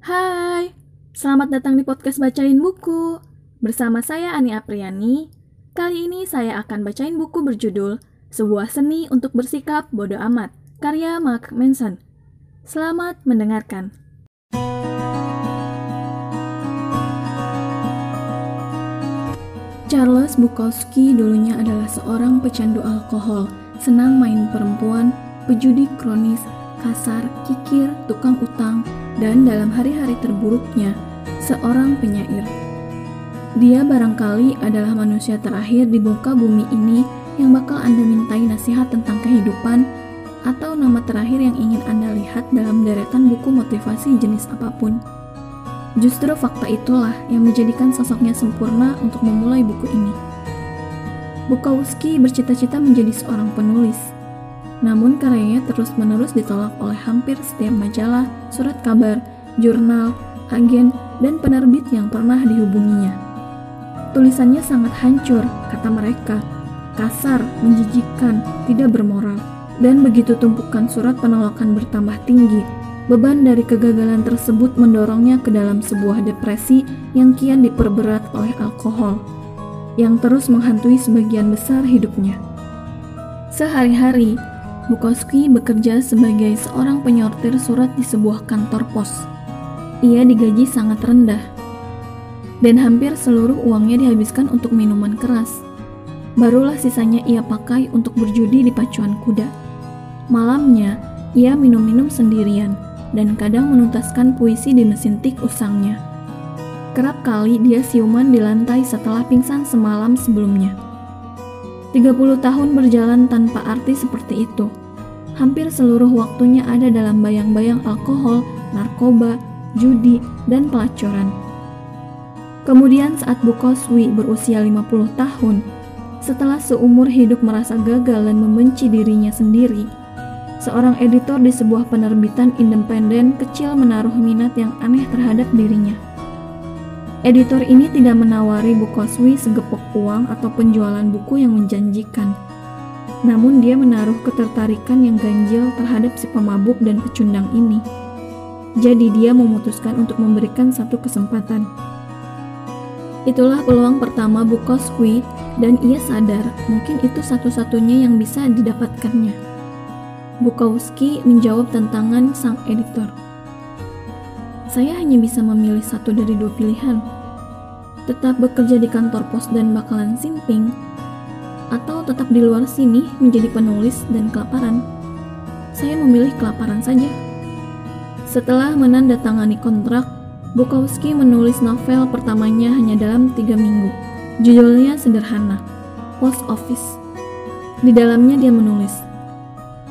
Hai, selamat datang di podcast Bacain Buku. Bersama saya Ani Apriani. Kali ini saya akan bacain buku berjudul Sebuah Seni untuk Bersikap Bodoh Amat, karya Mark Manson. Selamat mendengarkan. Charles Bukowski dulunya adalah seorang pecandu alkohol, senang main perempuan, pejudi kronis, kasar, kikir, tukang utang, dan dalam hari-hari terburuknya, seorang penyair. Dia barangkali adalah manusia terakhir di muka bumi ini yang bakal Anda mintai nasihat tentang kehidupan atau nama terakhir yang ingin Anda lihat dalam deretan buku motivasi jenis apa pun. Justru fakta itulah yang menjadikan sosoknya sempurna untuk memulai buku ini. Bukowski bercita-cita menjadi seorang penulis. Namun karyanya terus-menerus ditolak oleh hampir setiap majalah, surat kabar, jurnal, agen, dan penerbit yang pernah dihubunginya. Tulisannya sangat hancur, kata mereka, kasar, menjijikan, tidak bermoral, dan begitu tumpukan surat penolakan bertambah tinggi, Beban dari kegagalan tersebut mendorongnya ke dalam sebuah depresi yang kian diperberat oleh alkohol, yang terus menghantui sebagian besar hidupnya. Sehari-hari, Bukowski bekerja sebagai seorang penyortir surat di sebuah kantor pos. Ia digaji sangat rendah, dan hampir seluruh uangnya dihabiskan untuk minuman keras. Barulah sisanya ia pakai untuk berjudi di pacuan kuda. Malamnya, ia minum-minum sendirian dan kadang menuntaskan puisi di mesin tik usangnya. Kerap kali dia siuman di lantai setelah pingsan semalam sebelumnya. 30 tahun berjalan tanpa arti seperti itu. Hampir seluruh waktunya ada dalam bayang-bayang alkohol, narkoba, judi, dan pelacuran. Kemudian saat Bukoswi berusia 50 tahun, setelah seumur hidup merasa gagal dan membenci dirinya sendiri, seorang editor di sebuah penerbitan independen kecil menaruh minat yang aneh terhadap dirinya. Editor ini tidak menawari Bukoswi segepok uang atau penjualan buku yang menjanjikan. Namun dia menaruh ketertarikan yang ganjil terhadap si pemabuk dan pecundang ini. Jadi dia memutuskan untuk memberikan satu kesempatan. Itulah peluang pertama Bukoswi dan ia sadar mungkin itu satu-satunya yang bisa didapatkannya. Bukowski menjawab tantangan sang editor. Saya hanya bisa memilih satu dari dua pilihan. Tetap bekerja di kantor pos dan bakalan simping, atau tetap di luar sini menjadi penulis dan kelaparan. Saya memilih kelaparan saja. Setelah menandatangani kontrak, Bukowski menulis novel pertamanya hanya dalam tiga minggu. Judulnya sederhana, Post Office. Di dalamnya dia menulis,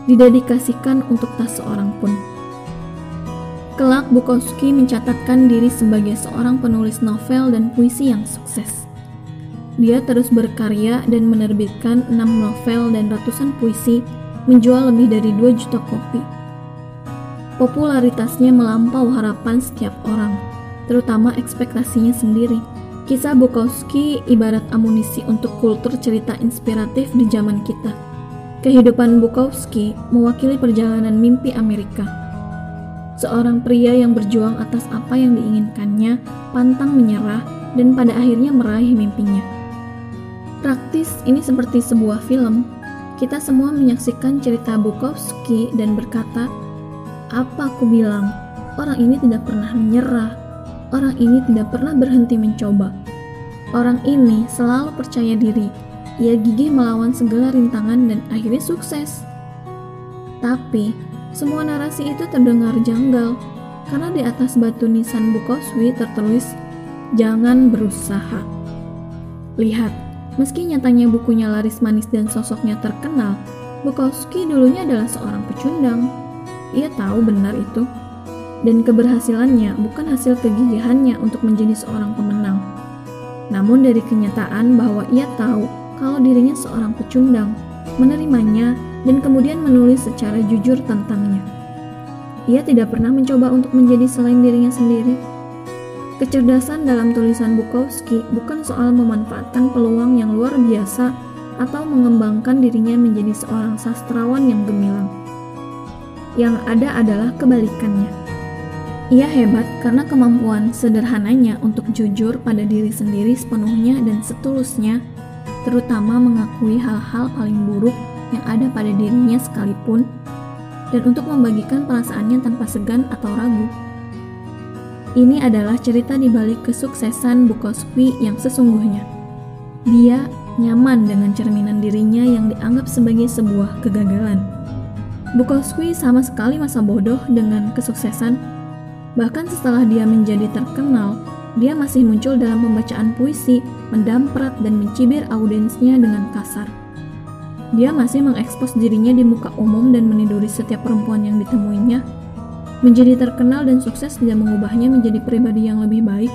didedikasikan untuk tak seorang pun. Kelak Bukowski mencatatkan diri sebagai seorang penulis novel dan puisi yang sukses. Dia terus berkarya dan menerbitkan enam novel dan ratusan puisi, menjual lebih dari 2 juta kopi. Popularitasnya melampau harapan setiap orang, terutama ekspektasinya sendiri. Kisah Bukowski ibarat amunisi untuk kultur cerita inspiratif di zaman kita Kehidupan Bukowski mewakili perjalanan mimpi Amerika. Seorang pria yang berjuang atas apa yang diinginkannya, pantang menyerah, dan pada akhirnya meraih mimpinya. Praktis, ini seperti sebuah film. Kita semua menyaksikan cerita Bukowski dan berkata, "Apa aku bilang? Orang ini tidak pernah menyerah. Orang ini tidak pernah berhenti mencoba. Orang ini selalu percaya diri." Ia gigih melawan segala rintangan dan akhirnya sukses. Tapi, semua narasi itu terdengar janggal karena di atas batu nisan Bukoswi tertulis jangan berusaha. Lihat, meski nyatanya bukunya laris manis dan sosoknya terkenal, Bukowski dulunya adalah seorang pecundang. Ia tahu benar itu. Dan keberhasilannya bukan hasil kegigihannya untuk menjadi seorang pemenang. Namun dari kenyataan bahwa ia tahu kalau dirinya seorang pecundang, menerimanya, dan kemudian menulis secara jujur tentangnya. Ia tidak pernah mencoba untuk menjadi selain dirinya sendiri. Kecerdasan dalam tulisan Bukowski bukan soal memanfaatkan peluang yang luar biasa atau mengembangkan dirinya menjadi seorang sastrawan yang gemilang. Yang ada adalah kebalikannya. Ia hebat karena kemampuan sederhananya untuk jujur pada diri sendiri sepenuhnya dan setulusnya, terutama mengakui hal-hal paling buruk yang ada pada dirinya sekalipun, dan untuk membagikan perasaannya tanpa segan atau ragu. Ini adalah cerita di balik kesuksesan Bukowski yang sesungguhnya. Dia nyaman dengan cerminan dirinya yang dianggap sebagai sebuah kegagalan. Bukowski sama sekali masa bodoh dengan kesuksesan Bahkan setelah dia menjadi terkenal, dia masih muncul dalam pembacaan puisi, mendamprat dan mencibir audiensnya dengan kasar. Dia masih mengekspos dirinya di muka umum dan meniduri setiap perempuan yang ditemuinya. Menjadi terkenal dan sukses tidak mengubahnya menjadi pribadi yang lebih baik.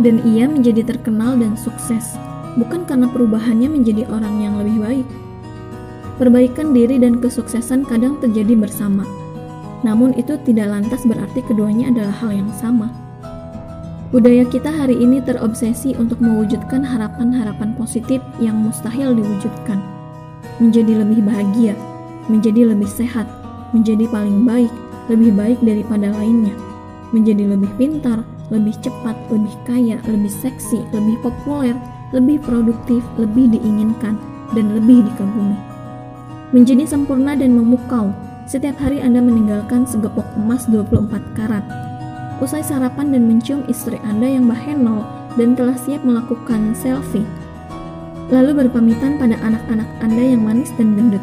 Dan ia menjadi terkenal dan sukses, bukan karena perubahannya menjadi orang yang lebih baik. Perbaikan diri dan kesuksesan kadang terjadi bersama, namun itu tidak lantas berarti keduanya adalah hal yang sama. Budaya kita hari ini terobsesi untuk mewujudkan harapan-harapan positif yang mustahil diwujudkan. Menjadi lebih bahagia, menjadi lebih sehat, menjadi paling baik, lebih baik daripada lainnya. Menjadi lebih pintar, lebih cepat, lebih kaya, lebih seksi, lebih populer, lebih produktif, lebih diinginkan, dan lebih dikagumi. Menjadi sempurna dan memukau, setiap hari Anda meninggalkan segepok emas 24 karat. Usai sarapan dan mencium istri Anda yang bahenol dan telah siap melakukan selfie. Lalu berpamitan pada anak-anak Anda yang manis dan gendut.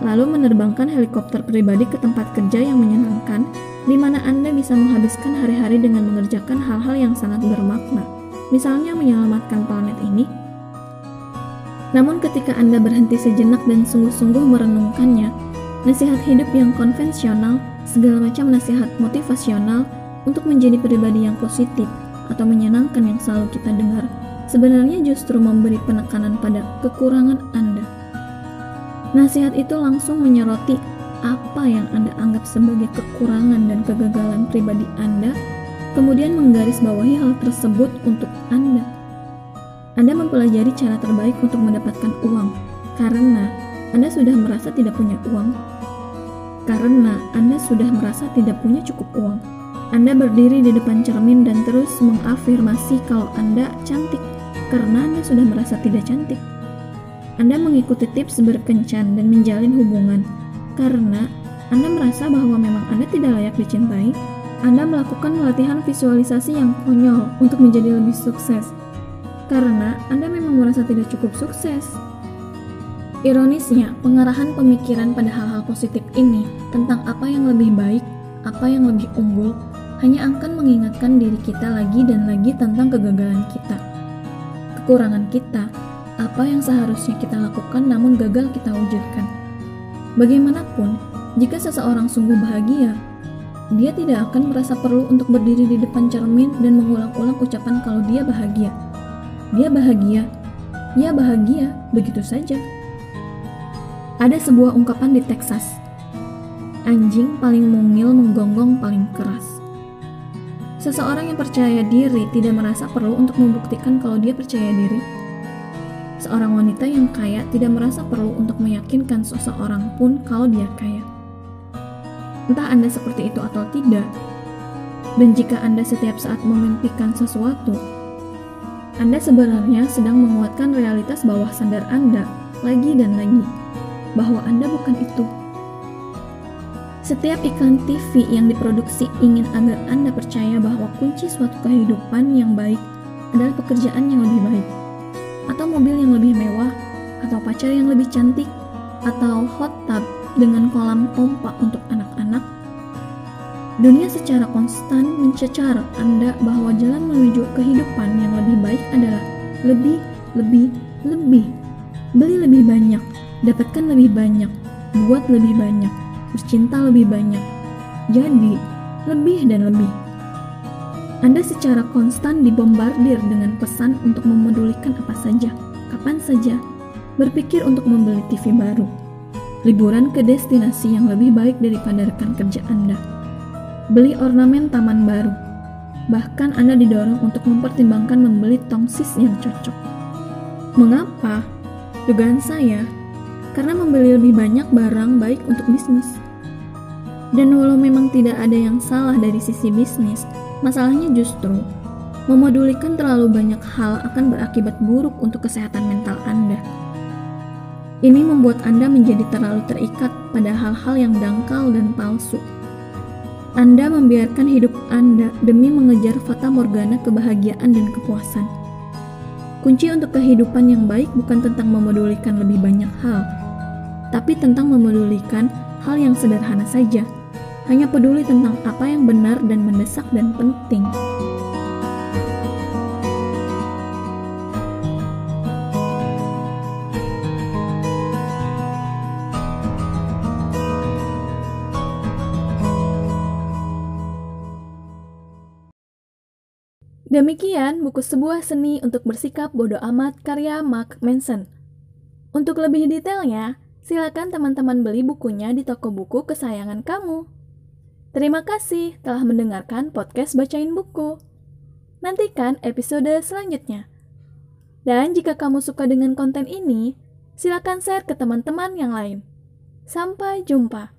Lalu menerbangkan helikopter pribadi ke tempat kerja yang menyenangkan, di mana Anda bisa menghabiskan hari-hari dengan mengerjakan hal-hal yang sangat bermakna, misalnya menyelamatkan planet ini. Namun ketika Anda berhenti sejenak dan sungguh-sungguh merenungkannya, nasihat hidup yang konvensional, segala macam nasihat motivasional untuk menjadi pribadi yang positif atau menyenangkan yang selalu kita dengar, sebenarnya justru memberi penekanan pada kekurangan Anda. Nasihat itu langsung menyoroti apa yang Anda anggap sebagai kekurangan dan kegagalan pribadi Anda, kemudian menggarisbawahi hal tersebut untuk Anda. Anda mempelajari cara terbaik untuk mendapatkan uang, karena anda sudah merasa tidak punya uang karena Anda sudah merasa tidak punya cukup uang. Anda berdiri di depan cermin dan terus mengafirmasi kalau Anda cantik karena Anda sudah merasa tidak cantik. Anda mengikuti tips berkencan dan menjalin hubungan karena Anda merasa bahwa memang Anda tidak layak dicintai. Anda melakukan latihan visualisasi yang konyol untuk menjadi lebih sukses karena Anda memang merasa tidak cukup sukses. Ironisnya, pengarahan pemikiran pada hal-hal positif ini tentang apa yang lebih baik, apa yang lebih unggul, hanya akan mengingatkan diri kita lagi dan lagi tentang kegagalan kita. Kekurangan kita, apa yang seharusnya kita lakukan namun gagal kita wujudkan. Bagaimanapun, jika seseorang sungguh bahagia, dia tidak akan merasa perlu untuk berdiri di depan cermin dan mengulang-ulang ucapan kalau dia bahagia. Dia bahagia, ya bahagia, begitu saja. Ada sebuah ungkapan di Texas. Anjing paling mungil menggonggong paling keras. Seseorang yang percaya diri tidak merasa perlu untuk membuktikan kalau dia percaya diri. Seorang wanita yang kaya tidak merasa perlu untuk meyakinkan seseorang pun kalau dia kaya. Entah Anda seperti itu atau tidak, dan jika Anda setiap saat memimpikan sesuatu, Anda sebenarnya sedang menguatkan realitas bawah sadar Anda lagi dan lagi bahwa Anda bukan itu. Setiap iklan TV yang diproduksi ingin agar Anda percaya bahwa kunci suatu kehidupan yang baik adalah pekerjaan yang lebih baik, atau mobil yang lebih mewah, atau pacar yang lebih cantik, atau hot tub dengan kolam pompa untuk anak-anak. Dunia secara konstan mencecar Anda bahwa jalan menuju kehidupan yang lebih baik adalah lebih, lebih, lebih, beli lebih banyak, dapatkan lebih banyak, buat lebih banyak, bercinta lebih banyak. Jadi, lebih dan lebih. Anda secara konstan dibombardir dengan pesan untuk memedulikan apa saja, kapan saja, berpikir untuk membeli TV baru, liburan ke destinasi yang lebih baik daripada rekan kerja Anda, beli ornamen taman baru, bahkan Anda didorong untuk mempertimbangkan membeli tongsis yang cocok. Mengapa? Dugaan saya, karena membeli lebih banyak barang baik untuk bisnis. Dan walau memang tidak ada yang salah dari sisi bisnis, masalahnya justru memodulikan terlalu banyak hal akan berakibat buruk untuk kesehatan mental Anda. Ini membuat Anda menjadi terlalu terikat pada hal-hal yang dangkal dan palsu. Anda membiarkan hidup Anda demi mengejar fata morgana kebahagiaan dan kepuasan. Kunci untuk kehidupan yang baik bukan tentang memedulikan lebih banyak hal, tapi tentang memedulikan hal yang sederhana saja. Hanya peduli tentang apa yang benar dan mendesak dan penting. Demikian buku sebuah seni untuk bersikap bodoh amat karya Mark Manson. Untuk lebih detailnya, silakan teman-teman beli bukunya di toko buku kesayangan kamu. Terima kasih telah mendengarkan podcast Bacain Buku. Nantikan episode selanjutnya. Dan jika kamu suka dengan konten ini, silakan share ke teman-teman yang lain. Sampai jumpa.